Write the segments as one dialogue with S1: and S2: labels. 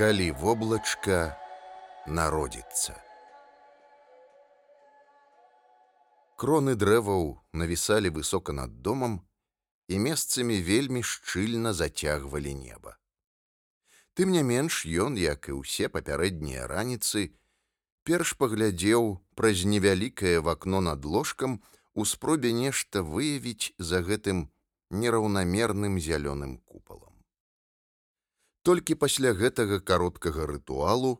S1: калі воблачка народзіцца. Кроны дрэваў навісалі высока над домам і месцамі вельмі шчыльна зацягвалі неба. Тым не менш ён, як і ўсе папярэднія раніцы, перш паглядзеў праз невялікае вакно над ложкам у спробе нешта выявіць за гэтым нераўнамерным зялёным купалам. Толькі пасля гэтага кароткага рытуалу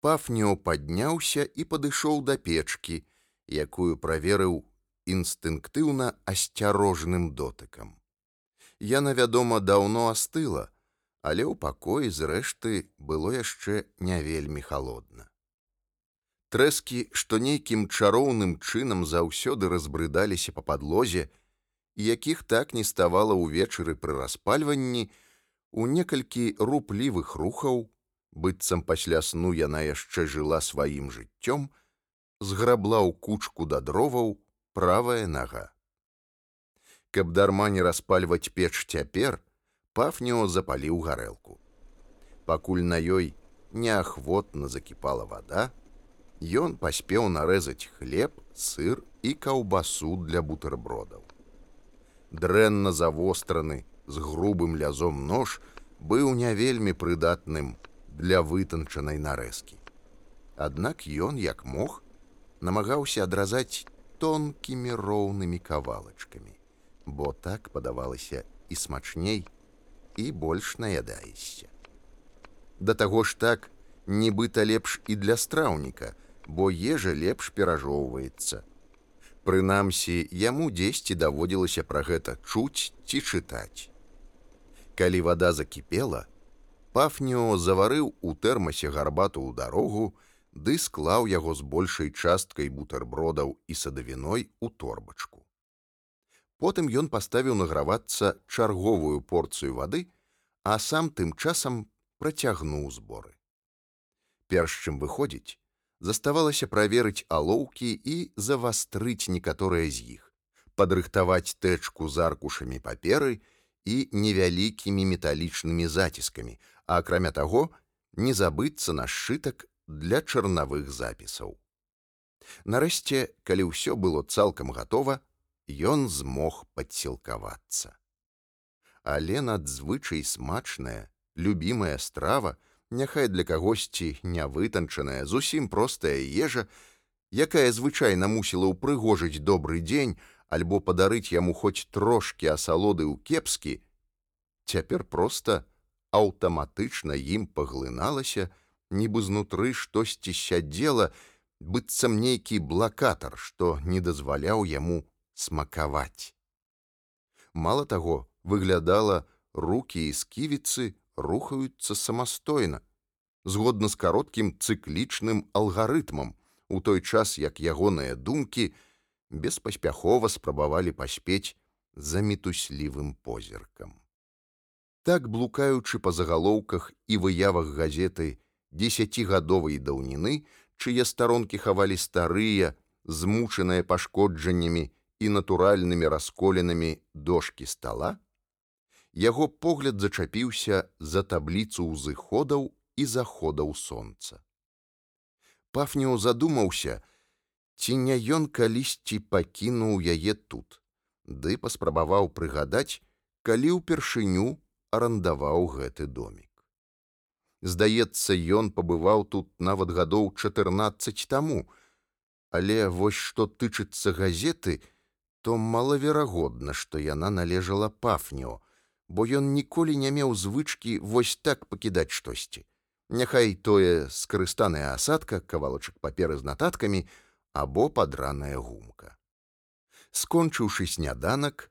S1: пафнео падняўся і падышоў да печкі, якую праверыў інстынктыўна асцярожным дотыкам. Яна, вядома, даўно астыла, але ў пакоі зрэшты было яшчэ не вельмі халодна. Трэскі, што нейкім чароўным чынам заўсёды разбрыдаліся па падлозе, якіх так не ставала ўвечары пры распальванні, У некалькі руплівых рухаў, быццам пасля сну яна яшчэ жыла сваім жыццём, зграбла ў кучку да дроваў правая нага. Каб дарма не распальваць печ цяпер, пафнео запаліў гарэлку. Пакуль на ёй неахвотна закіпала вада, ён паспеў нарэзаць хлеб, сыр і каўбасу для бутэрбродаў. Дрэнна завостраны, з грубым лязом нож быў не вельмі прыдатным для вытанчанай нарэзкі. Аднак ён, як мог, намагаўся адразаць тонкімі роўнымі кавалачкамі, бо так падавалася і смачней і больш наядаешся. Да таго ж так, нібыта лепш і для страўніка, бо ежа лепш перажоўваецца. Прынамсі, яму дзесьці даводзілася пра гэта чуць ці чытаць. Калі вода закіпела, пафніо заварыў у тэрмасе гарбату ў дарогу, ды склаў яго з большай часткай бутэрбродаў і садавіной у торбачку. Потым ён паставіў награвацца чарговую порцыю вады, а сам тым часам працягнуў зборы. Перш чым выходзіць, заставалася праверыць алоўкі і завастрыць некаторыя з іх, падрыхтаваць тэчку з аркушамі паперы, і невялікімі металічнымі заціскамі, а акрамя таго, не забыцца на сшытак для чарнавых запісаў. Нарэшце, калі ўсё было цалкам гатова, ён змог падсілкавацца. Але надзвычай смачная, любімая страва, няхай для кагосьці нявытанчаная, зусім простая ежа, якая звычайна мусіла ўпрыгожыць добры дзень, альбо падарыць яму хоць трошки асалоды ў кепскі, цяпер проста аўтаматычна ім паглыналася, нібы знутры штосьці сядзела, быццам нейкі блакатар, што не дазваляў яму смакаваць. Мала таго, выглядала руки і сківіцы рухаюцца самастойна, згодна з кароткім цыклічным алгарытмам, у той час як ягоныя думкі, беспаспяхова спрабавалі паспець за мітуслівым позіркам. Так блукаючы па загалоўках і выявах газеты десятгадовай даўніны, чые старонкі хавалі старыя, змучаныя пашкоджаннямі і натуральнымі расколенымі дошки стола, яго погляд зачапіўся за табліцу ўзыходаў і заходаў сонца. Пафніў задумаўся, ці не ён калісьці пакінуў яе тут, ды паспрабаваў прыгадаць, калі ўпершыню арандаваў гэты домик. Здаецца, ён пабываў тут нават гадоў 14 таму, але вось што тычыцца газеты, то малаверагодна, што яна належала пафнео, бо ён ніколі не меў звычкі вось так пакідаць штосьці. Няхай тое скарыстаная асадка, кавалачак паперы з нататкамі, або падраная гумка. Скончыўшы сняданак,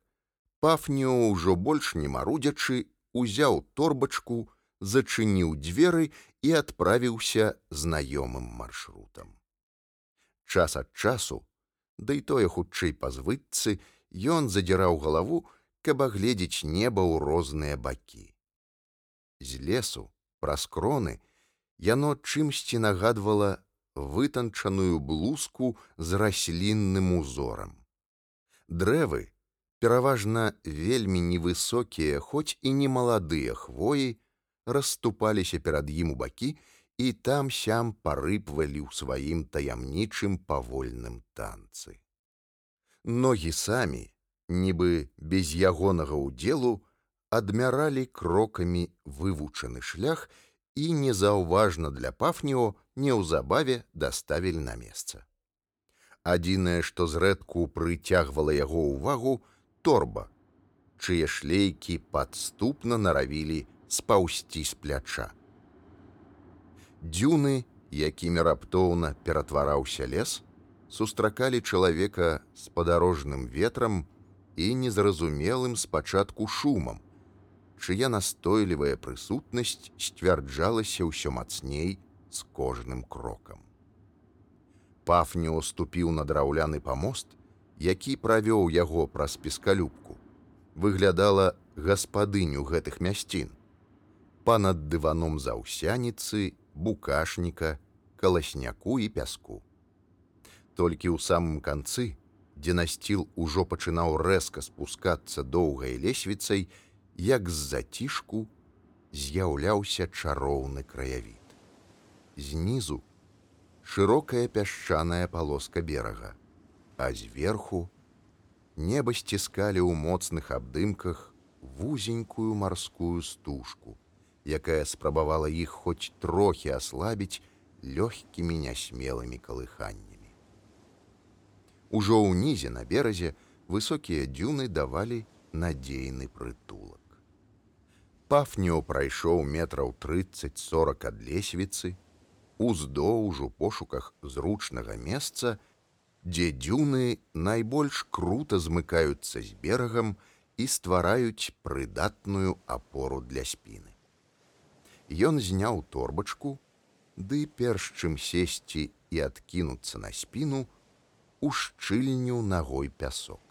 S1: пафніо ўжо больш не марудзячы, узяў торбачку, зачыніў дзверы і адправіўся знаёмым маршрутам. Час ад часу, да і тое хутчэй па звыцы, ён задзіраў галаву, каб агледзець неба ў розныя бакі. З лесу, праз кроны, яно чымсьці нагадвала вытанчаную блузку з раслінным узорам. Дрэвы, пераважна вельмі невысокія, хоць і не маладыя хвоі, расступаліся перад ім у бакі і там сям парыпвалі ў сваім таямнічым павольным танцы. Ногі самі, нібы без ягонага ўдзелу, адмяралі крокамі вывучаны шлях і незаўважна для пафніо неўзабаве даставілі на месца. Адзінае, што зрэдку прыцягвала яго ўвагу торба, чые шлейкі падступна наравілі спаўсці з пляча. Дзюны, якімі раптоўна ператвараўся лес, сустракалі чалавека з падарожным ветрам і незразумелым спачатку шумам, чыя настойлівая прысутнасць сцвярджалася ўсё мацней з кожным крокам. Пафню ступіў на драўляны памост, які правёў яго праз пескалюбку. Выглядала гаспадыню гэтых мясцін. Панад дываном заўсяніцы, букашніка, каласняку і пяску. Толькі ў самым канцы, дзе насціл ужо пачынаў рэзка спускацца доўгай лесвіцай, як з зацішку з'яўляўся чароўны краявід. Знізу шырокая пясчаная палоска берага, а зверху неба сціскалі ў моцных абдымках вузенькую марскую стужку, якая спрабавала іх хоць трохі аслабіць лёгкімі нясмелымі калыханнямі. Ужо ўнізе на беразе высокія дзюны давалі надзейны прытулак. Пафніо прайшоў метраў 30-40 ад лесвіцы, уздоўж у пошуках зручнага месца, дзе дзюны найбольш круто змыкаюцца з берагам і ствараюць прыдатную апору для спіны. Ён зняў торбачку, ды перш чым сесці і адкінуцца на спіну, ушчыльню нагой пясок.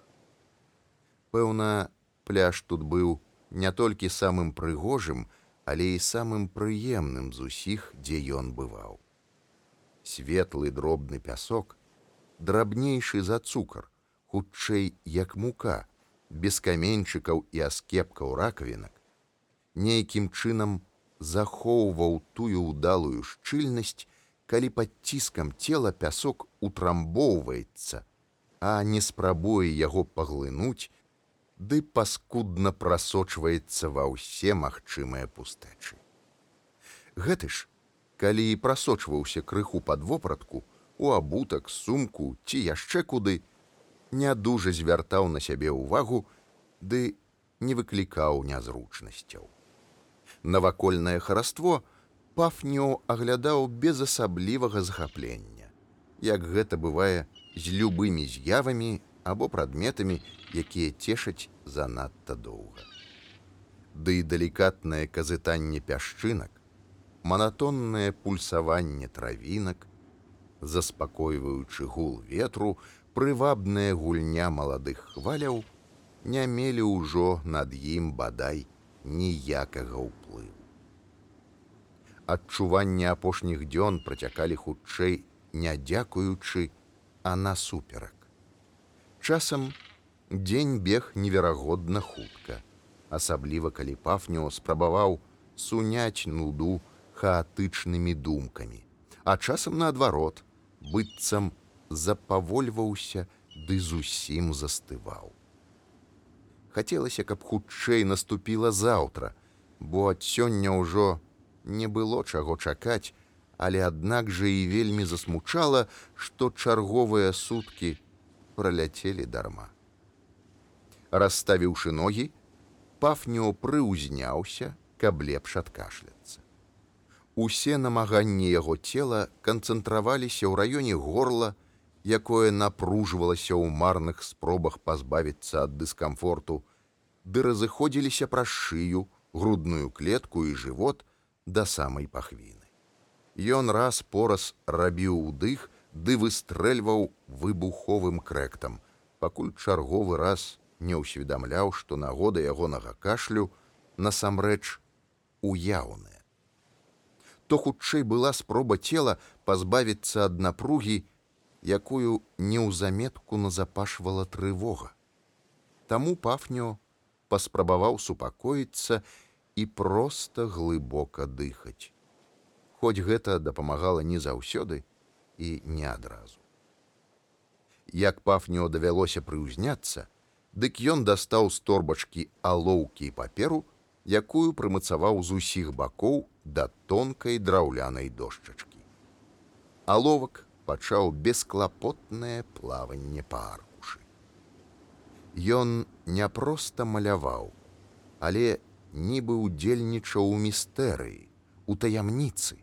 S1: Пэўна, пляж тут быў не толькі самым прыгожым, але і самым прыемным з усіх, дзе ён бываў. Светлы дробны пясок, драбнейшы за цукар, хутчэй як мука, без каменьчыкаў і аскепкаў ракавінак, нейкім чынам захоўваў тую ўдалую шчыльнасць, калі пад ціскам цела пясок утрамбоўваецца, а не спрабуе яго паглынуць, ды паскудна прасочваецца ва ўсе магчымыя пустэчы. Гэты ж, калі і прасочваўся крыху пад вопратку, у абутак, сумку ці яшчэ куды, не дужа звяртаў на сябе ўвагу, ды не выклікаў нязручнасцяў. Навакольнае хараство пафнё аглядаў без асаблівага захаплення, як гэта бывае з любымі з'явамі або прадметамі, якія цешаць занадта доўга. Ды і далікатнае казытанне пясчынак, манатоннае пульсаванне травінак, заспакойваючы гул ветру, прывабная гульня маладых хваляў не мелі ўжо над ім бадай ніякага ўплыву. Адчуванне апошніх дзён працякалі хутчэй, не дзякуючы, а насуперак. Часам дзень бег неверагодна хутка, асабліва калі пафню спрабаваў суняць нуду хаатычнымі думкамі, а часам наадварот, быццам запавольваўся ды зусім застываў. Хацелася, каб хутчэй наступіла заўтра, бо ад сёння ўжо не было чаго чакаць, але аднак жа і вельмі засмучала, што чарговыя суткі праляцелі дарма. Расставіўшы ногі, пафню прыўзняўся, каб лепш адкашляцца. Усе намаганні яго цела канцэнтраваліся ў раёне горла, якое напружвалася ў марных спробах пазбавіцца ад дыскамфорту, ды разыходзіліся праз шыю, грудную клетку і жывот да самай пахвіны. Ён раз пораз рабіў удых, ды выстрэльваў выбуховым крэктам, пакуль чарговы раз не ўсведамляў, што нагода ягонага кашлю насамрэч уяўная. То хутчэй была спроба цела пазбавіцца ад напругі, якую неўзаметку назапашвала трывога. Таму пафнё паспрабаваў супакоіцца і проста глыбока дыхаць. Хоць гэта дапамагала не заўсёды і не адразу. Як пафнё давялося прыўзняцца, дык ён дастаў з торбачкі алоўкі і паперу, якую прымацаваў з усіх бакоў да тонкай драўлянай дошчачкі. Аловак пачаў бесклапотнае плаванне па аркушы. Ён не проста маляваў, але нібы ўдзельнічаў у містэрыі, у таямніцы,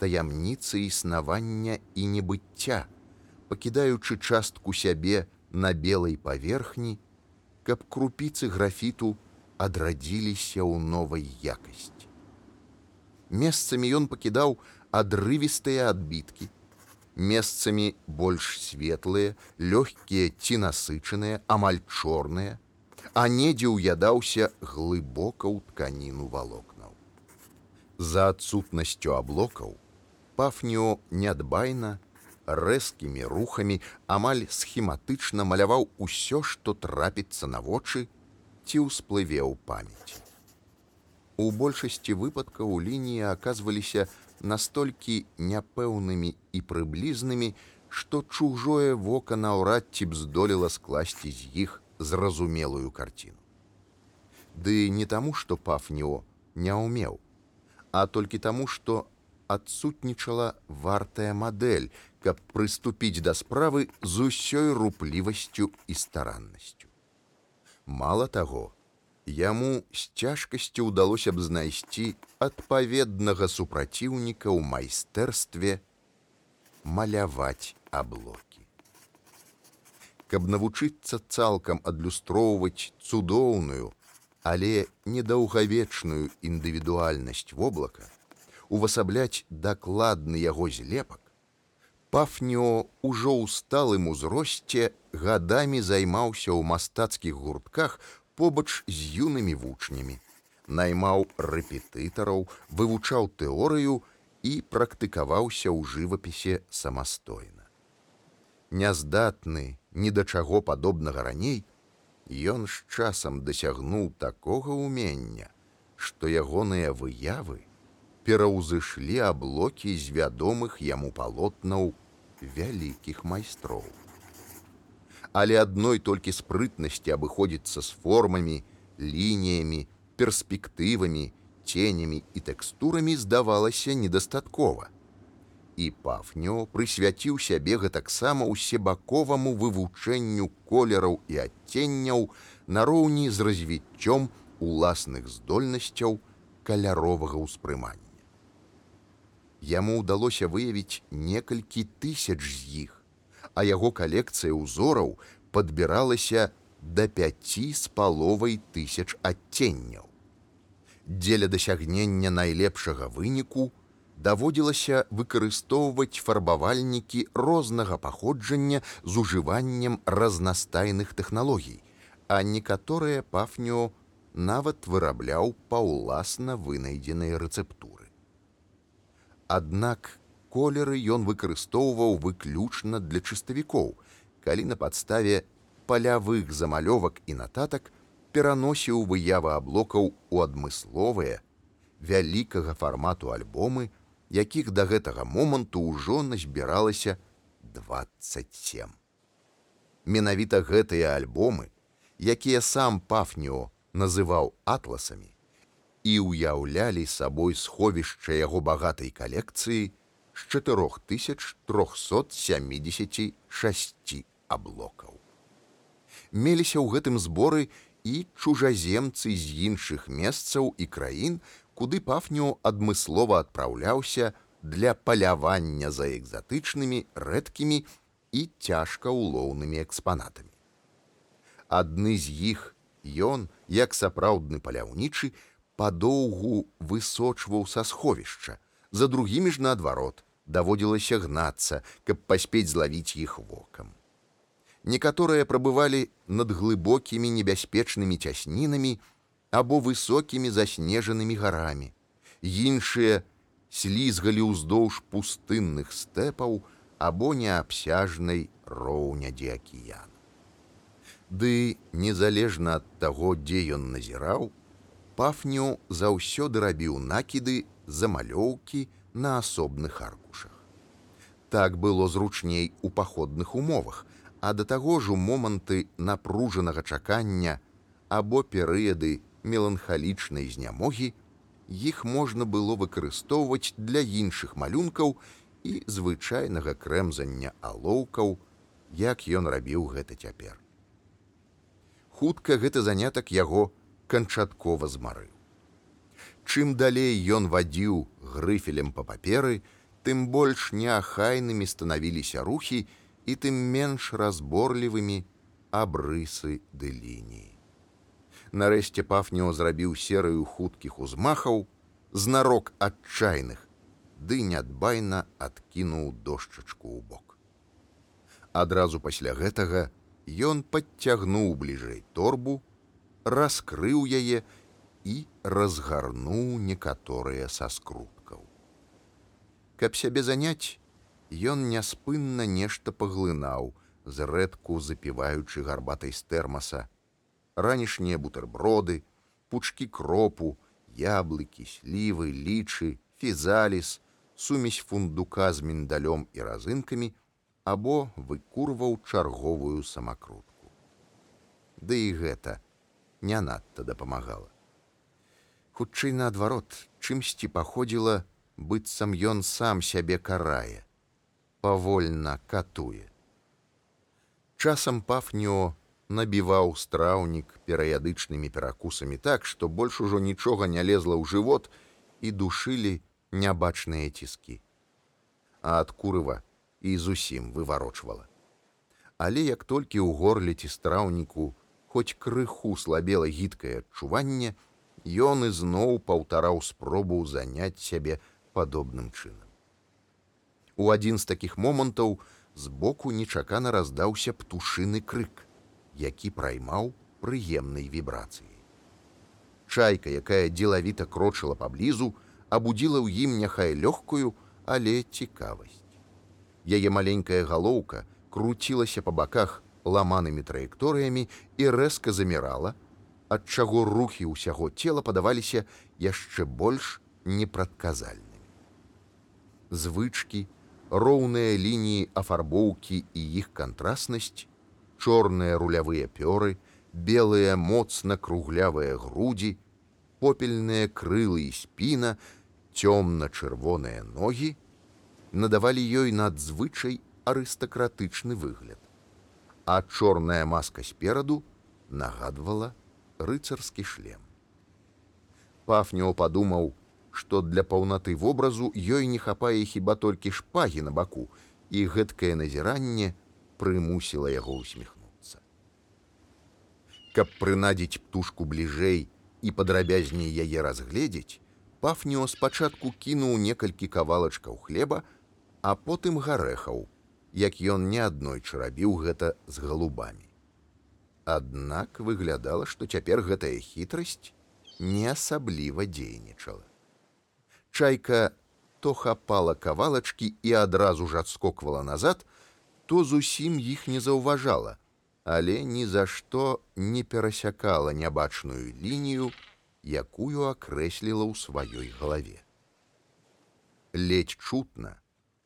S1: таямніцы існавання і небыцця, пакідаючы частку сябе на белай паверхні, каб крупіцы графіту адрадзіліся ў новай якасці. Месцамі ён пакідаў адрывістыя адбіткі, месцамі больш светлыя, лёгкія ці насычаныя, амаль чорныя, а недзе ўядаўся глыбока ў тканіну валокнаў. За адсутнасцю аблокаў пафніо нядбайна, рэзкімі рухамі амаль схематычна маляваў усё, што трапіцца на вочы ці ўсплыве ў памяці. У большасці выпадкаў лініі аказваліся настолькі няпэўнымі і прыблізнымі, што чужое вока наўрад ці б здолела скласці з іх зразумелую карціну. Ды не таму, што пафніо не ўмеў, а толькі таму, што адсутнічала вартая мадэль, каб прыступіць да справы з усёй руплівасцю і стараннасцю. Мала таго, яму з цяжкасцю ўдалося б знайсці адпаведнага супраціўніка ў майстэрстве маляваць аблок каб навучыцца цалкам адлюстроўваць цудоўную, але недаўгавечную індывідуальнасць воблака, увасабляць дакладны яго злепак, пафнео ўжо ў сталым узросце гадамі займаўся ў мастацкіх гуртках побач з юнымі вучнямі, наймаў рэпетытараў, вывучаў тэорыю і практыкаваўся ў жывапісе самастойна. Няздатны ні да чаго падобнага раней, ён з часам дасягнуў такога ўмення, што ягоныя выявы пераўзышлі аблокі з вядомых яму палотнаў вялікіх майстроў. Але адной толькі спрытнасці абыходзіцца з формамі, лініямі, перспектывамі, ценямі і тэкстурамі здавалася недастаткова і пафнё прысвяціў сябе гэтаксама ўсебаковаму вывучэнню колераў і адценняў нароўні з развіццём уласных здольнасцяў каляровага ўспрымання. Яму ўдалося выявіць некалькі тысяч з іх, а яго калекцыя ўзораў падбіралася да пяці з паловай тысяч адценняў. Дзеля дасягнення найлепшага выніку, даводзілася выкарыстоўваць фарбавальнікі рознага паходжання з ужываннем разнастайных тэхналогій, а некаторыя пафнё нават вырабляў па ўласна вынайдзеныя рэцэптуры. Аднак колеры ён выкарыстоўваў выключна для чыставікоў, калі на падставе палявых замалёвак і нататак пераносіў выявы аблокаў у адмысловыя, вялікага фармату альбомы, якіх да гэтага моманту ўжо назбіралася 27. Менавіта гэтыя альбомы, якія сам пафніо называў атласамі і ўяўлялі сабой сховішча яго багатай калекцыі з 4376 аблокаў. Меліся ў гэтым зборы і чужаземцы з іншых месцаў і краін, куды пафню адмыслова адпраўляўся для палявання за экзатычнымі рэдкімі і цяжка улоўнымі экспанатамі. Адны з іх ён, як сапраўдны паляўнічы, падоўгу высочваў са сховішча, за другімі ж наадварот даводзілася гнацца, каб паспець злавіць іх вокам. Некаторыя прабывалі над глыбокімі небяспечнымі цяснінамі, або высокімі заснежанымі гарамі. Іншыя слізгалі ўздоўж пустынных стэпаў або неабсяжнай роўнядзе акіян. Ды незалежна ад таго, дзе ён назіраў, пафню заўсёды рабіў накіды замалёўкі на асобных аркушах. Так было зручней у паходных умовах, а да таго ж у моманты напружанага чакання або перыяды меланхалічнай знямогі іх можна было выкарыстоўваць для іншых малюнкаў і звычайнага крэмзання алоўкаў, як ён рабіў гэта цяпер. Хутка гэты занятак яго канчаткова змарыў. Чым далей ён вадзіў грыфелем па паперы, тым больш неахайнымі станавіліся рухі і тым менш разборлівымі абрысы ды лініі. Нарэшце пафнео зрабіў серыю хуткіх узмахаў, знарок адчайных, ды нядбайна адкінуў дошчачку ў бок. Адразу пасля гэтага ён падцягнуў бліжэй торбу, раскрыў яе і разгарнуў некаторыя са скруткаў. Каб сябе заняць, ён няспынна нешта паглынаў, зрэдку запіваючы гарбатай з тэрмаса, ранішнія бутэрброды, пучкі кропу, яблыкі, слівы, лічы, фізаліс, сумесь фундука з міндалём і разынкамі або выкурваў чарговую самакрутку. Ды і гэта не надта дапамагала. Хутчэй наадварот, чымсьці паходзіла, быццам ён сам сябе карае, павольна катуе. Часам пафнё набіваў страўнік перыядычнымі перакусамі так, што больш ужо нічога не лезла ў жывот і душылі нябачныя ціскі. А ад курыва і зусім выварочвала. Але як толькі ў горле ці страўніку хоць крыху слабела гідкае адчуванне, ён ізноў паўтараў спробу заняць сябе падобным чынам. У адзін з такіх момантаў збоку нечакана раздаўся птушыны крык які праймаў прыемнай вібрацыі. Чайка, якая дзелавіта крочыла паблізу, абудзіла ў ім няхай лёгкую, але цікавасць. Яе маленькая галоўка круцілася па баках ламанымі траекторыямі і рэзка замірала, ад чаго рухі ўсяго цела падаваліся яшчэ больш непрадказальнымі. Звычкі, роўныя лініі афарбоўкі і іх кантрастнасць чорныя рулявыя пёры, белыя моцна круглявыя грудзі, попельныя крылы і спіна, цёмна-чырвоныя ногі надавалі ёй надзвычай арыстакратычны выгляд. А чорная маска спераду нагадвала рыцарскі шлем. Пафнео падумаў, што для паўнаты вобразу ёй не хапае хіба толькі шпагі на баку, і гэткае назіранне прымусіла яго усміхнуцца. Каб прынадзіць птушку бліжэй і падрабязней яе разгледзець, пафніо спачатку кінуў некалькі кавалачкаў хлеба, а потым гарэхаў, як ён не аднойчы рабіў гэта з галубамі. Аднак выглядала, што цяпер гэтая хітрасць не асабліва дзейнічала. Чайка то хапала кавалачкі і адразу ж адскоквала назад, то зусім іх не заўважала, але ні за што не перасякала нябачную лінію, якую акрэсліла ў сваёй галаве. Ледь чутна,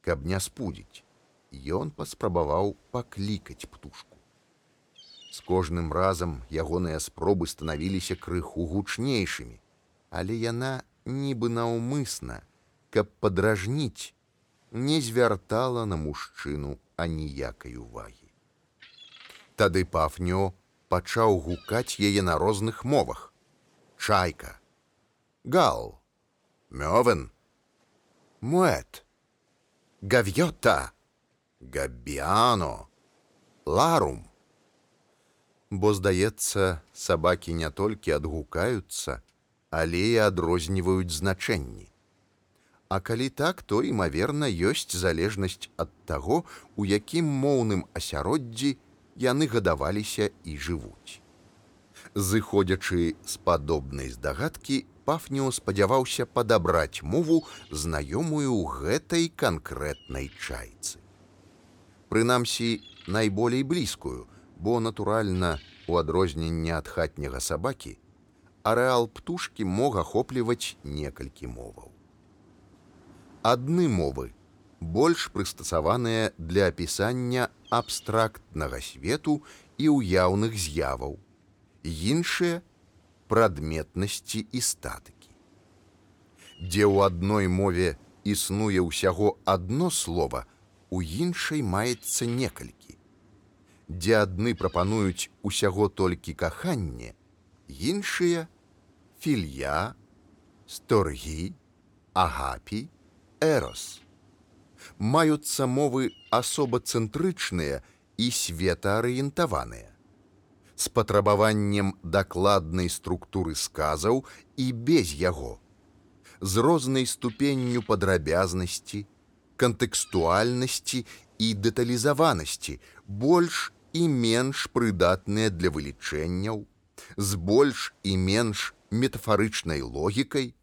S1: каб не спудзіць, ён паспрабаваў паклікаць птушку. З кожным разам ягоныя спробы станавіліся крыху гучнейшымі, але яна нібы наўмысна, каб падражніць, не звяртала на мужчыну аніякай увагі. Тады пафнё пачаў гукаць яе на розных мовах. Чайка, Гал, Мёвен, Муэт, Гавьёта, Габіано, Ларум. Бо, здаецца, сабакі не толькі адгукаюцца, але і адрозніваюць значэнні. А калі так, то імаверна ёсць залежнасць ад таго, у якім моўным асяроддзі яны гадаваліся і жывуць. Зыходзячы з падобнай здагадкі, пафніо спадзяваўся падабраць мову знаёмую гэтай канкрэтнай чайцы. Прынамсі, найболей блізкую, бо, натуральна, у адрозненне ад хатняга сабакі, арэал птушкі мог ахопліваць некалькі моваў. Адны мовы больш прыстасаваныя для апісання абстрактнага свету і ўяўных з'яваў, іншыя прадметнасці і статыкі. Дзе ў адной мове існуе ўсяго адно слово, у іншай маецца некалькі. Дзе адны прапануюць усяго толькі каханне, іншыя філья, сторгі, агапі, эрос. Маюцца мовы асобацэнтрычныя і светаарыентаваныя з патрабаваннем дакладнай структуры сказаў і без яго, з рознай ступенню падрабязнасці, кантэкстуальнасці і дэталізаванасці, больш і менш прыдатныя для вылічэнняў, з больш і менш метафарычнай логікай,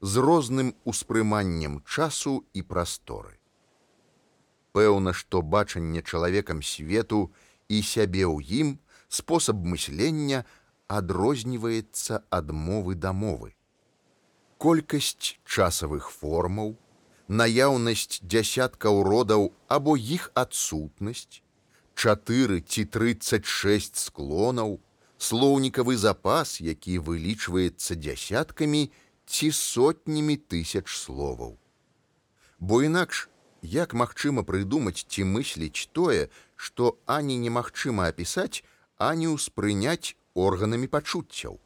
S1: з розным успрыманнем часу і прасторы. Пэўна, што бачанне чалавекам свету і сябе ў ім спосаб мыслення адрозніваецца ад мовы да мовы. Колькасць часавых формаў, наяўнасць дзясяткаў родаў або іх адсутнасць, чатыры ці 36 склонаў, слоўнікавы запас, які вылічваецца дзясяткамі ці сотнямі тысяч словаў. Бо інакш, як магчыма прыдумаць ці мысліць тое, што ані немагчыма апісаць, ані ўспрыняць органамі пачуццяў.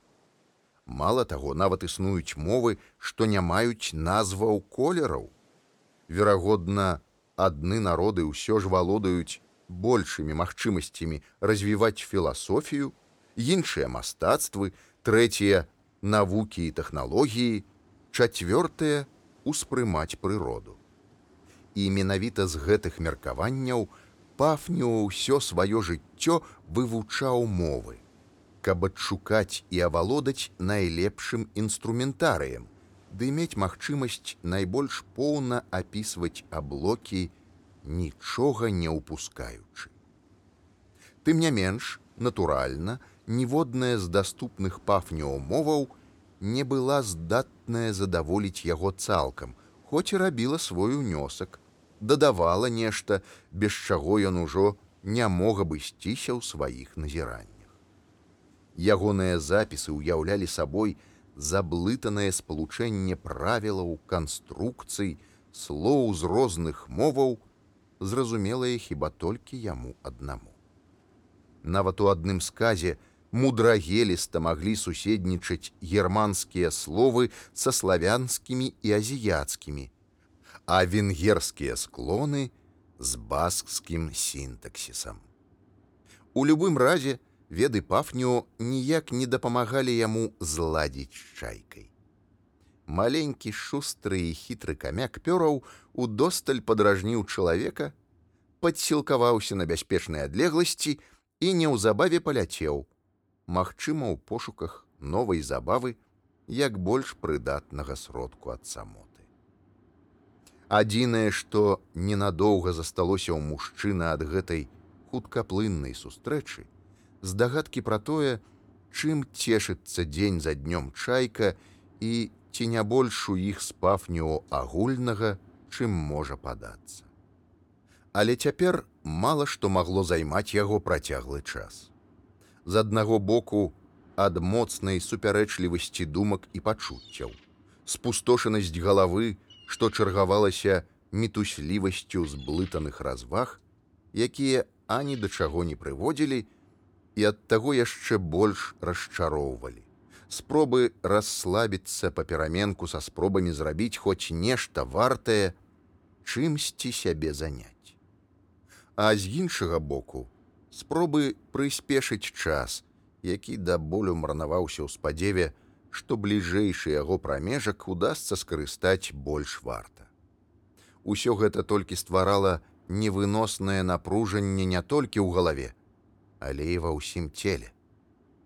S1: Мала таго, нават існуюць мовы, што не маюць назваў колераў. Верагодна, адны народы ўсё ж валодаюць большымі магчымасцямі развіваць філасофію, іншыя мастацтвы, трэція навукі і тэхналогіі, чацвёртае успрымаць прыроду. І менавіта з гэтых меркаванняў пафніо ўсё сваё жыццё вывучаў мовы, каб адшукаць і авалодаць найлепшым інструментарыем, ды мець магчымасць найбольш поўна апісваць аблокі, нічога не ўпускаючы. Тым не менш, натуральна, ніводная з даступных пафніомоваў не была здатная задаволіць яго цалкам, хоць і рабіла свой унёсак, дадавала нешта, без чаго ён ужо не мог абысціся ў сваіх назіраннях. Ягоныя запісы ўяўлялі сабой, заблытанае спалучэнне правілаў канструкцый слоў з розных моваў зразумелае хіба толькі яму аднаму. Нават у адным сказе мудрагеліста маглі суседнічаць германскія словы са славянскімі і азіяцкімі а венгерскія склоны з баскскім сінтаксісам. У любым разе веды пафню ніяк не дапамагалі яму зладзіць чайкай. Маленькі шустры і хітры камяк пёраў удосталь падражніў чалавека, падсілкаваўся на бяспечнай адлегласці і неўзабаве паляцеў, магчыма, у пошуках новай забавы, як больш прыдатнага сродку ад самоты. Адзінае, што ненадоўга засталося ў мужчына ад гэтай хуткаплыннай сустрэчы, здагадкі пра тое, чым цешыцца дзень за днём чайка і ці не больш у іх спафню агульнага, чым можа падацца. Але цяпер мала што магло займаць яго працяглы час. З аднаго боку ад моцнай супярэчлівасці думак і пачуццяў, спустошанасць галавы, што чаргавалася мітуслівасцю зблытаных разваг, якія ані да чаго не прыводзілі, і ад таго яшчэ больш расчароўвалі. Спробы расслабіцца па пераменку са спробамі зрабіць хоць нешта вартае, чымсьці сябе заняць. А з іншага боку, спробы прыспешыць час, які да болю марнаваўся ў спадзеве, што бліжэйшы яго прамежак удасца скарыстаць больш варта. Усё гэта толькі стварала невыноснае напружанне не толькі ў галаве, але і ва ўсім целе.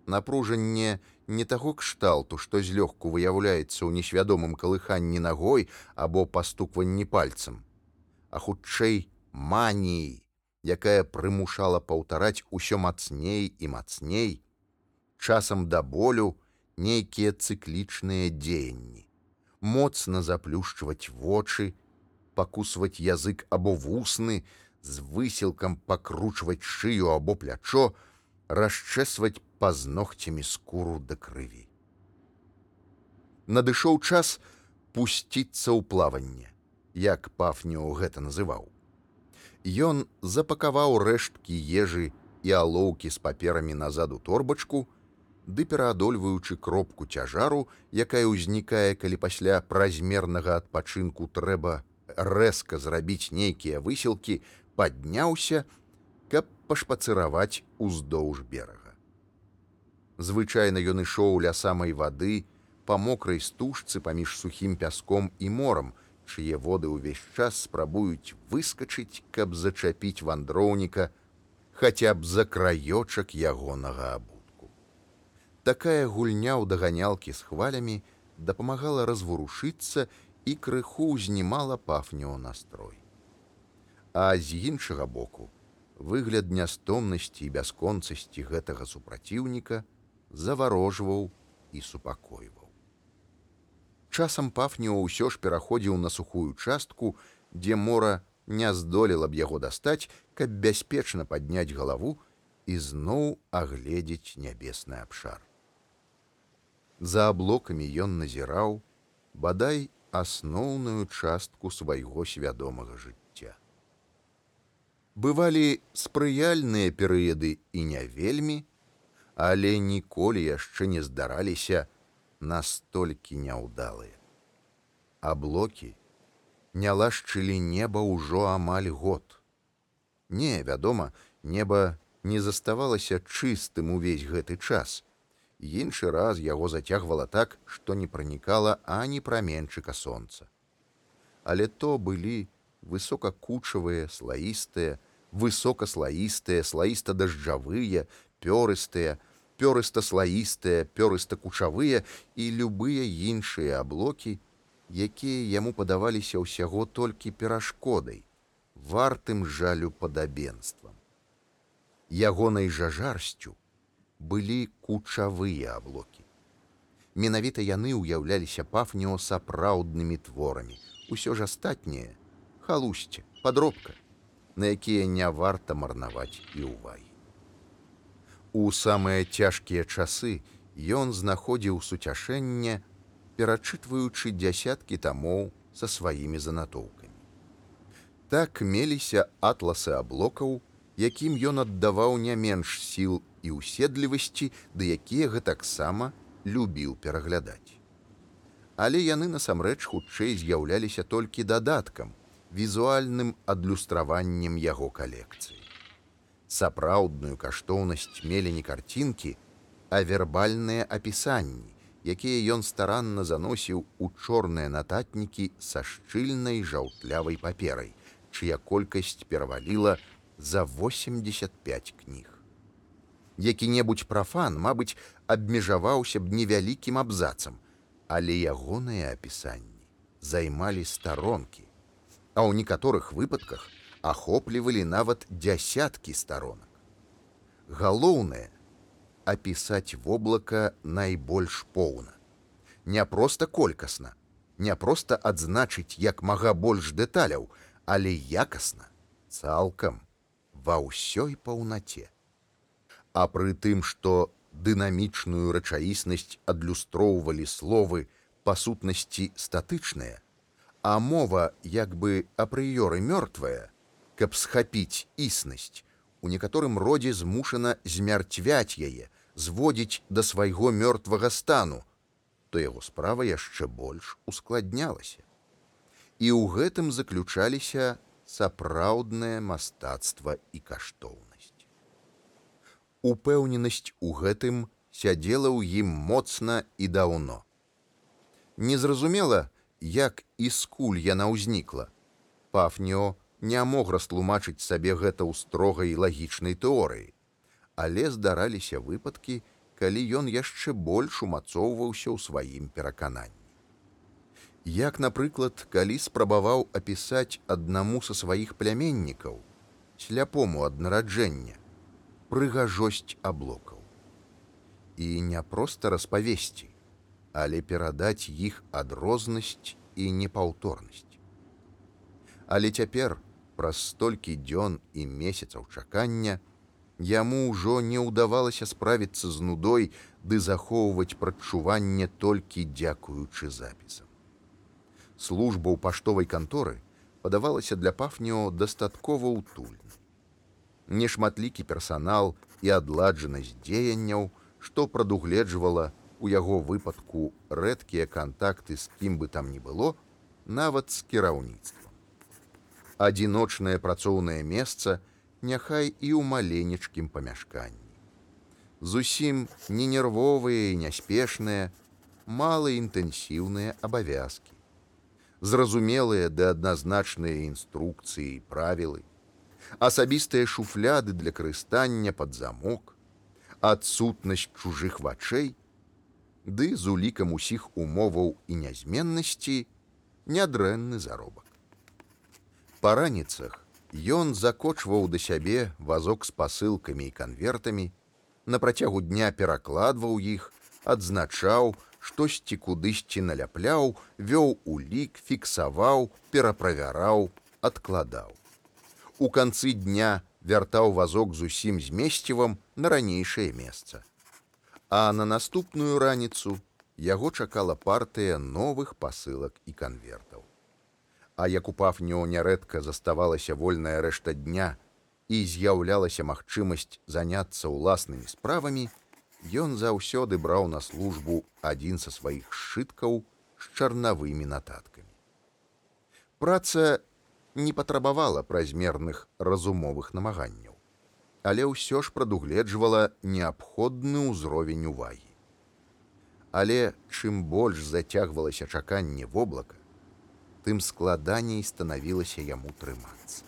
S1: Напружанне не таго кшталту, што злёгку выяўляецца ў несвядомым калыханні нагой або пастукванні пальцам, а хутчэй маніі, якая прымушала паўтараць усё мацней і мацней, часам да болю нейкія цыклічныя дзеянні, моцна заплюшчваць вочы, пакусваць язык або вусны, з высілкам пакручваць шыю або плячо, расчэсваць пазногцямі скуру да крыві. Надышоў час пусціцца ў плаванне, як пафніо гэта называў. Ён запакаваў рэшткі ежы і алоўкі з паперамі назад у торбачку, ды пераадольваючы кропку цяжару, якая ўзнікае, калі пасля празмернага адпачынку трэба рэзка зрабіць нейкія высілкі, падняўся, каб пашпацыраваць уздоўж берага. Звычайна ён ішоў ля самай вады па мокрай стужцы паміж сухім пяском і морам, чые воды ўвесь час спрабуюць выскачыць, каб зачапіць вандроўніка хаця б за краёчак ягонага абутку. Такая гульня ў даганялкі з хвалямі дапамагала разварушыцца і крыху ўзнімала пафню настрой. А з іншага боку, выгляд нястомнасці і бясконцасці гэтага супраціўніка заварожваў і супакойваў. Часам пафніо ўсё ж пераходзіў на сухую частку, дзе мора не здолела б яго дастаць, каб бяспечна падняць галаву і зноў агледзець нябесны абшар. За аблокамі ён назіраў, бадай асноўную частку свайго свядомага жыцця. Бывалі спрыяльныя перыяды і не вельмі, але ніколі яшчэ не здараліся настолькі няўдалыя. Аблокі не лашчылі неба ўжо амаль год. Не, вядома, неба не заставалася чыстым увесь гэты час. Іншы раз яго зацягвала так, што не пранікала ані праменчыка сонца. Але то былі высокакучавыя, слаістыя, высокаслаістыя, слаіста-дажджавыя, пёрыстыя, пёрыста-слаістыя, пёрыста-кучавыя і любыя іншыя аблокі, якія яму падаваліся ўсяго толькі перашкодай, вартым жалю падабенствам. Ягонай жа жарсцю былі кучавыя аблокі. Менавіта яны ўяўляліся пафнео сапраўднымі творамі. Усё ж астатняе халусце, падробка, на якія не варта марнаваць і ўвагі. У самыя цяжкія часы ён знаходзіў суцяшэнне, перачытваючы дзясяткі тамоў са сваімі занатоўкамі. Так меліся атласы аблокаў, якім ён аддаваў не менш сіл і ўседлівасці, ды якія гэтаксама любіў пераглядаць. Але яны насамрэч хутчэй з'яўляліся толькі дадаткам, візуальным адлюстраваннем яго калекцыі. Сапраўдную каштоўнасць мелі не карцінкі, а вербальныя апісанні, якія ён старанна заносіў у чорныя нататнікі са шчыльнай жаўтлявай паперай, чыя колькасць пераваліла за 85 кніг. Які-небудзь прафан, мабыць, абмежаваўся б невялікім абзацам, але ягоныя апісанні займалі старонкі, а ў некаторых выпадках ахоплівалі нават дзясяткі старонак. Галоўнае, апісаць воблака найбольш поўна. Не проста колькасна, не проста адзначыць як мага больш дэталяў, але якасна, цалкам ва ўсёй паўнаце. А пры тым, што дынамічную рэчаіснасць адлюстроўвалі словы па сутнасці статычныя, а мова як бы апрыёры мёртвая, каб схапіць існасць, у некаторым родзе змушана змярцвяць яе, зводзіць да свайго мёртвага стану, то яго справа яшчэ больш ускладнялася. І ў гэтым заключаліся сапраўднае мастацтва і каштоўнасць. Упэўненасць у гэтым сядзела ў ім моцна і даўно. Незразумела, як і скуль яна ўзнікла. Пафніо не мог растлумачыць сабе гэта ў строгай лагічнай тэорыі але здараліся выпадкі, калі ён яшчэ больш умацоўваўся ў сваім перакананні. Як, напрыклад, калі спрабаваў апісаць аднаму са сваіх пляменнікаў, сляпому ад нараджэння, прыгажосць аблокаў. і не проста распавесці, але перадаць іх адрознасць і непаўторнасць. Але цяпер, праз столькі дзён і месяцаў чакання, яму ўжо не ўдавалася справіцца з нудой ды захоўваць прадчуванне толькі дзякуючы запісам. Служба ў паштовай канторы падавалася для пафніо дастаткова ўтульна. Нешматлікі персанал і адладжанасць дзеянняў, што прадугледжвала у яго выпадку рэдкія кантакты з кім бы там ні было, нават з кіраўніцтвам. Адзіночнае працоўнае месца няхай і ў маленечкім памяшканні. Зусім не нервовыя і няспешныя, малаінтэнсіўныя абавязкі. Зразумелыя ды адназначныя інструкцыі і правілы, асабістыя шуфляды для карыстання пад замок, адсутнасць чужых вачэй, ды з улікам усіх умоваў і нязменнасці нядрэнны заробак. Па раніцах ён закочваў да сябе вазок з пасылкамі і канвертамі, на працягу дня перакладваў іх, адзначаў, штосьці кудысьці наляпляў, вёў улік, фіксаваў, пераправяраў, адкладаў. У канцы дня вяртаў вазок зусім змесцівам на ранейшае месца а на наступную раніцу яго чакала партыя новых пасылак і канвертаў. А як у пафню нярэдка заставалася вольная рэшта дня і з'яўлялася магчымасць заняцца ўласнымі справамі, ён заўсёды браў на службу адзін са сваіх сшыткаў з чарнавымі нататкамі. Праца не патрабавала празмерных разумовых намаганняў але ўсё ж прадугледжвала неабходны ўзровень увагі. Але чым больш зацягвалася чаканне воблака, тым складаней станавілася яму трымацца.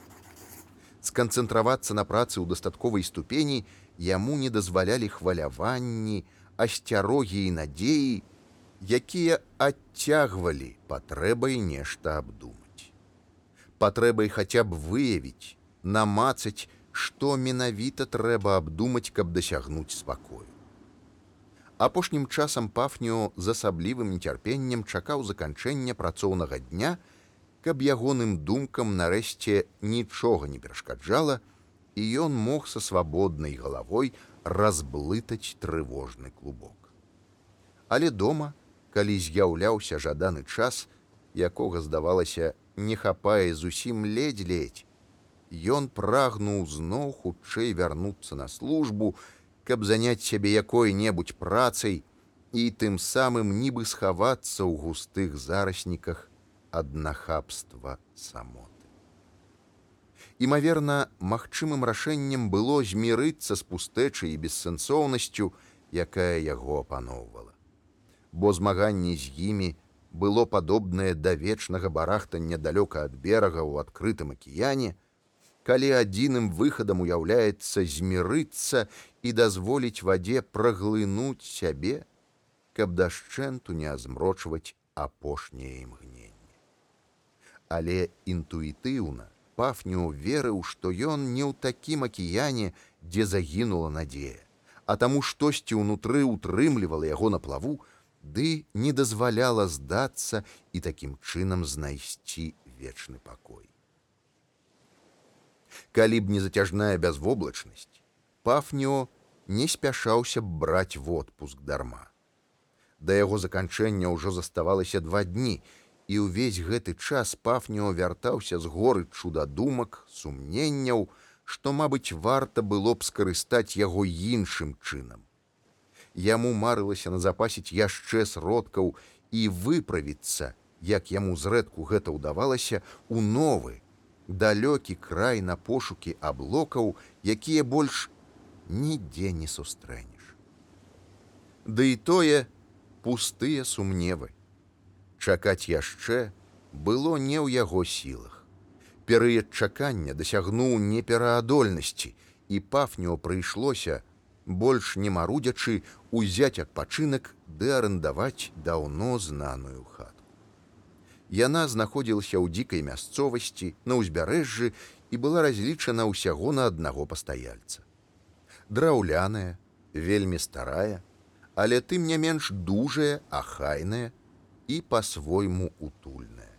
S1: Сканцэнтравацца на працы ў дастатковай ступені яму не дазвалялі хваляванні, асцярогі і надзеі, якія адцягвалі патрэбай нешта абдумаць. Патрэбай хаця б выявіць, намацаць, што менавіта трэба абдумаць, каб дасягнуць спакою. Апошнім часам пафніо з асаблівым нецярпеннем чакаў заканчэння працоўнага дня, каб ягоным думкам нарэшце нічога не перашкаджала, і ён мог са свабоднай галавой разблытаць трывожны клубок. Але дома, калі з'яўляўся жаданы час, якога здавалася, не хапае зусім ледзь-ледзь, ён прагнуў зноў хутчэй вярнуцца на службу, каб заняць сябе якой-небудзь працай і тым самым нібы схавацца ў густых зарасніках ад нахабства самоты. Імаверна, магчымым рашэннем было змірыцца з пустэчай і бессэнсоўнасцю, якая яго апаноўвала. Бо змаганне з імі было падобнае да вечнага барахтання далёка ад берага ў адкрытым акіяне, калі адзіным выхадам уяўляецца змірыцца і дазволіць вадзе праглынуць сябе, каб дашчэнту не азмрочваць апошняе імгненне. Але інтуітыўна пафню верыў, што ён не ў такім акіяне, дзе загінула надзея, а таму штосьці ўнутры ўтрымлівала яго на плаву, ды не дазваляла здацца і такім чынам знайсці вечны пакой калі б не зацяжная бязвоблачнасць, пафніо не спяшаўся б браць водпуск дарма. Да яго заканчэння ўжо заставалася два дні, і ўвесь гэты час пафніо вяртаўся з горы чудадумак, сумненняў, што, мабыць, варта было б скарыстаць яго іншым чынам. Яму марылася назапасіць яшчэ сродкаў і выправіцца, як яму зрэдку гэта ўдавалася у новы, далёкі край на пошукі аблокаў, якія больш нідзе не сустрэнеш. Ды і тое пустыя сумневы. Чакаць яшчэ было не ў яго сілах. Перыяд чакання дасягнуў непераадольнасці, і пафню прыйшлося, больш не марудзячы узяць адпачынак ды арандаваць даўно знаную хату. Яна знаходзілася ў дзікай мясцовасці на ўзбярэжжы і была разлічана ўсяго на аднаго пастаяльца. Драўляная, вельмі старая, але тым не менш дужая, ахайная і па-свойму утульная.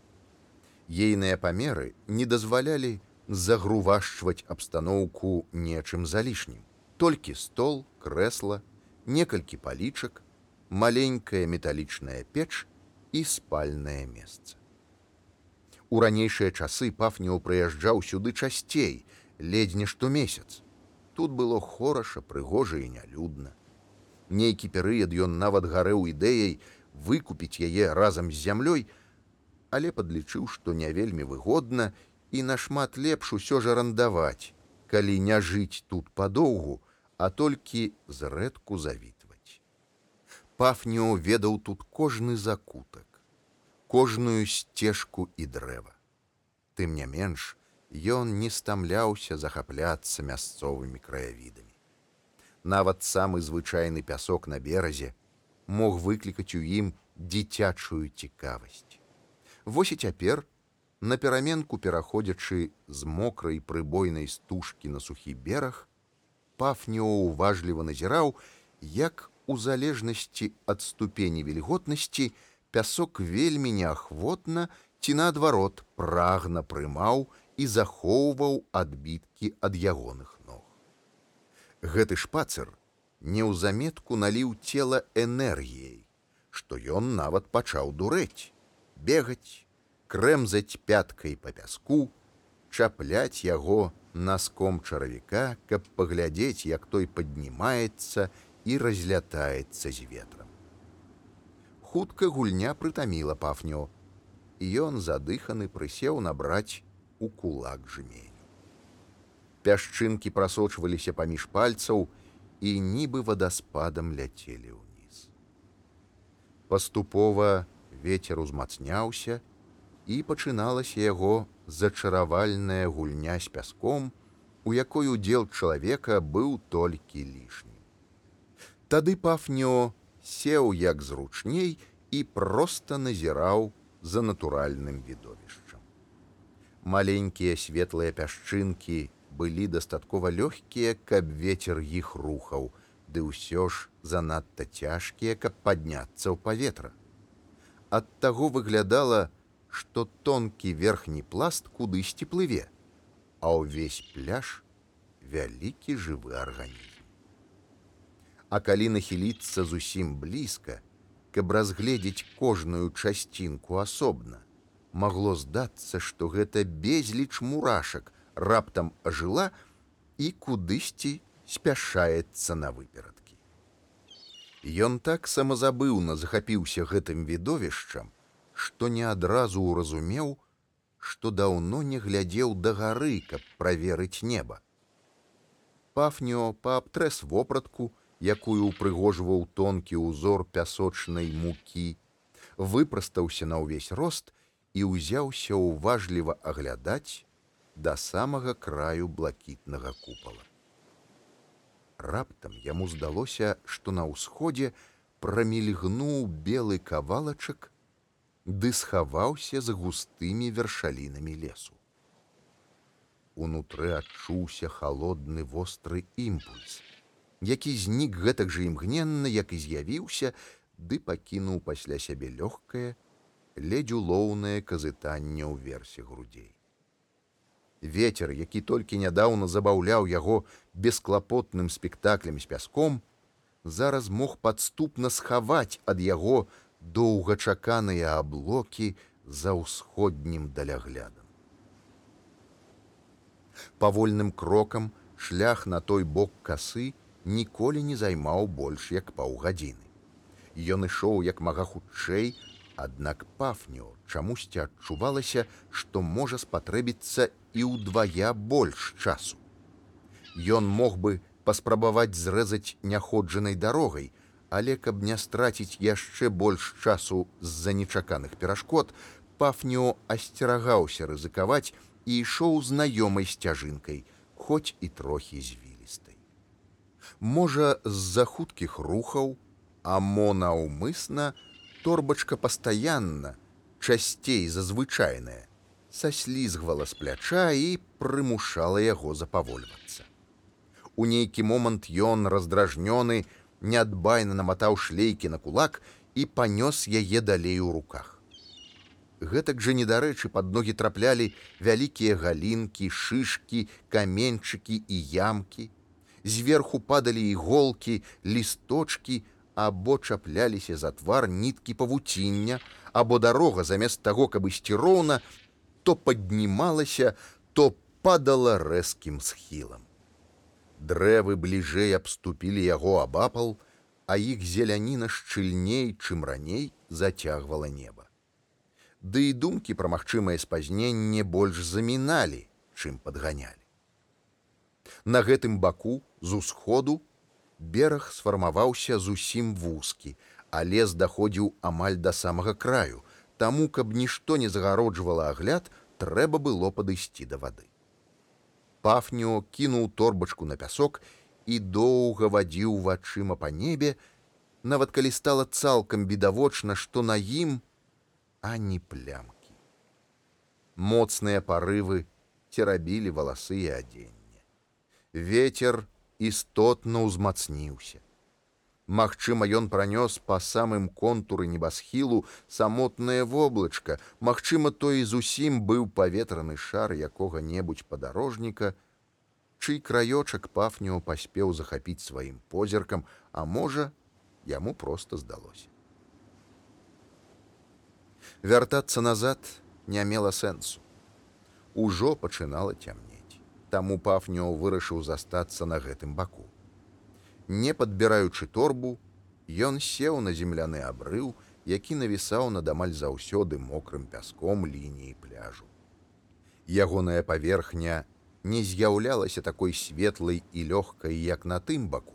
S1: Ейныя памеры не дазвалялі загрувашчваць абстаноўку нечым залішнім. Толькі стол, крэсла, некалькі палічак, маленькая металічная печ і спальнае месца. У ранейшыя часы пафніў прыязджаў сюды часцей, ледзь не штомесяц. Тут было хораша, прыгожа і нялюдна. Нейкі перыяд ён нават гарэў ідэяй выкупіць яе разам з зямлёй, але падлічыў, што не вельмі выгодна і нашмат лепш усё ж арандаваць, калі не жыць тут падоўгу, а толькі зрэдку завітваць. Пафніо ведаў тут кожны закутак, кожную сцежку і дрэва. Тым не менш, ён не стамляўся захапляцца мясцовымі краявідамі. Нават самы звычайны пясок на беразе мог выклікаць у ім дзіцячую цікавасць. Вось і цяпер, на пераменку пераходзячы з мокрай прыбойнай стужкі на сухі бераг, пафніо уважліва назіраў, як у залежнасці ад ступені вільготнасці пясок вельмі неахвотна ці наадварот прагна прымаў і захоўваў адбіткі ад ягоных ног. Гэты шпацыр неўзаметку наліў цела энергіяй, што ён нават пачаў дурэць, бегаць, крэмзаць пяткай па пяску, чапляць яго наском чаравіка, каб паглядзець, як той паднімаецца і разлятаецца з ветрам. Хутка гульня прытаміла пафню, і ён задыханы прысеў набраць у кулак жменю. Пяшчынкі прасочваліся паміж пальцаў і нібы вадаспадам ляцелі ўніз. Паступова ветер узмацняўся, і пачыналася яго зачаравальная гульня з пяском, у якой удзел чалавека быў толькі лішні. Тады пафнё сеў як зручней і проста назіраў за натуральным відовішчам. Маленькія светлыя пясчынкі былі дастаткова лёгкія, каб ветер іх рухаў, ды ўсё ж занадта цяжкія, каб падняцца ў паветра. Ад таго выглядала, што тонкі верхні пласт кудысьці плыве, а ўвесь пляж вялікі жывы арганізм. А калі нахіліцца зусім блізка, каб разгледзець кожную часцінку асобна, магло здацца, што гэта безліч мурашак раптам ажыла і кудысьці спяшаецца на выперадкі. Ён так самазабыўна захапіўся гэтым відовішчам, што не адразу ўразумеў, што даўно не глядзеў да гары, каб праверыць неба. Пафнё паабтрэс вопратку, якую упрыгожваў тонкі ўзор пясочнай мукі, выпрастаўся на ўвесь рост і ўзяўся ўважліва аглядаць да самага краю блакітнага купала. Раптам яму здалося, што на ўсходзе прамільгнуў белы кавалачак, ды схаваўся за густымі вершалінамі лесу. Унутры адчуўся холодны востры імпульс, які знік гэтак жа імгненна, як і з'явіўся, ды пакінуў пасля сябе лёгкае, ледзь улоўнае казытанне ў версе грудзей. Вецер, які толькі нядаўна забаўляў яго бесклапотным спектаклем з пяском, зараз мог падступна схаваць ад яго доўгачаканыя аблокі за ўсходнім даляглядам. Павольным крокам шлях на той бок касы ніколі не займаў больш як паўгадзіны. Ён ішоў як мага хутчэй, аднак пафню чамусьці адчувалася, што можа спатрэбіцца і ўдвая больш часу. Ён мог бы паспрабаваць зрэзаць няходжанай дарогай, але каб не страціць яшчэ больш часу з-за нечаканых перашкод, пафнео асцерагаўся рызыкаваць і ішоў знаёмай сцяжынкай, хоць і трохі звілістай. Можа, з-за хуткіх рухаў, а мо наўмысна, торбачка пастаянна, часцей зазвычайная, саслізгвала з пляча і прымушала яго запавольвацца. У нейкі момант ён раздражнёны, неадбайна наматаў шлейкі на кулак і панёс яе далей у руках. Гэтак жа недарэчы пад ногі траплялі вялікія галінкі, шышкі, каменьчыкі і ямкі. Зверху падалі іголкі, лісточки або чапляліся за твар ніткі павуціння, або дарога замест таго, каб ісці роўна, то паднімалася, то падала рэзкім схілам. Дрэвы бліжэй абступілі яго абапал, а іх зеляніна шчыльней, чым раней зацягвала неба ды і думкі пра магчымае спазненне больш заміналі, чым падганялі. На гэтым баку з усходу бераг сфармаваўся зусім вузкі, а лес даходзіў амаль да самага краю, таму, каб нішто не загароджвала агляд, трэба было падысці да вады. Пафню кінуў торбачку на пясок і доўга вадзіў вачыма па небе, нават калі стала цалкам відавочна, што на ім ані плямкі. Моцныя парывы церабілі валасы і адзенне. Вецер істотна ўзмацніўся. Магчыма, ён пранёс па самым контуры небасхілу самотнае воблачка, Магчыма, то і зусім быў паветраны шар якога-небудзь падарожніка, чый краёчак пафнеў паспеў захапіць сваім позіркам, а можа, яму проста здалося вяртацца назад не мела сэнсу. Ужо пачынала цямнець. Таму пафнёў вырашыў застацца на гэтым баку. Не падбіраючы торбу, ён сеў на земляны абрыў, які навісаў над амаль заўсёды мокрым пяском лініі пляжу. Ягоная паверхня не з'яўлялася такой светлай і лёгкай, як на тым баку,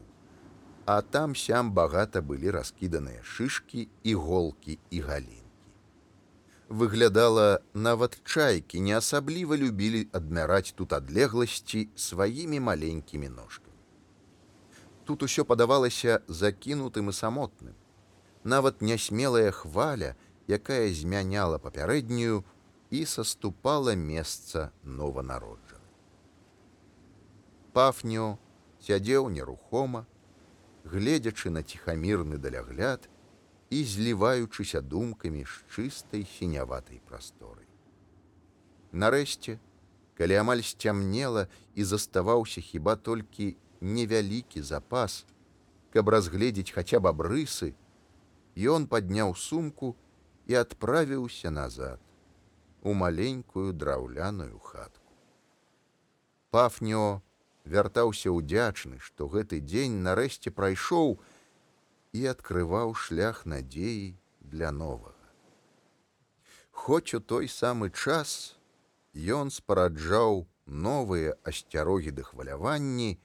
S1: а там сям багата былі раскіданыя шышкі, іголкі і галін выглядала нават чайкі не асабліва любілі адмяраць тут адлегласці сваімі маленькімі ножкамі. Тут усё падавалася закінутым і самотным. Нават нясмелая хваля, якая змяняла папярэднюю і саступала месца нованароджаны. Пафнё сядзеў нерухома, гледзячы на ціхамірны далягляд, і зліваючыся думкамі з чыстай сіняватай прасторы. Нарэшце, калі амаль сцямнела і заставаўся хіба толькі невялікі запас, каб разгледзець хаця б абрысы, ён падняў сумку і адправіўся назад у маленькую драўляную хатку. Пафнё вяртаўся ўдзячны, што гэты дзень нарэшце прайшоў, і адкрываў шлях надзеі для новага. Хоць у той самы час ён спараджаў новыя асцярогі ды хваляванні,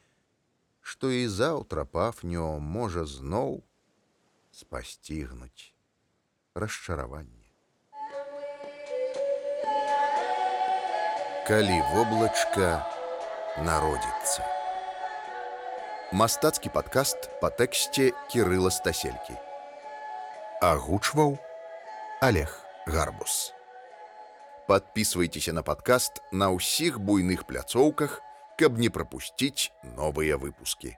S1: што і заўтра пафнё можа зноў спасцігнуць расчараванне. Калі воблачка народзіцца Мастацкі падкаст па тэксце кірыла стаселькі. Агучваў олег гарбус. Подписывайтеся на подкаст на ўсіх буйных пляцоўках каб не прапусціць новыя выпуски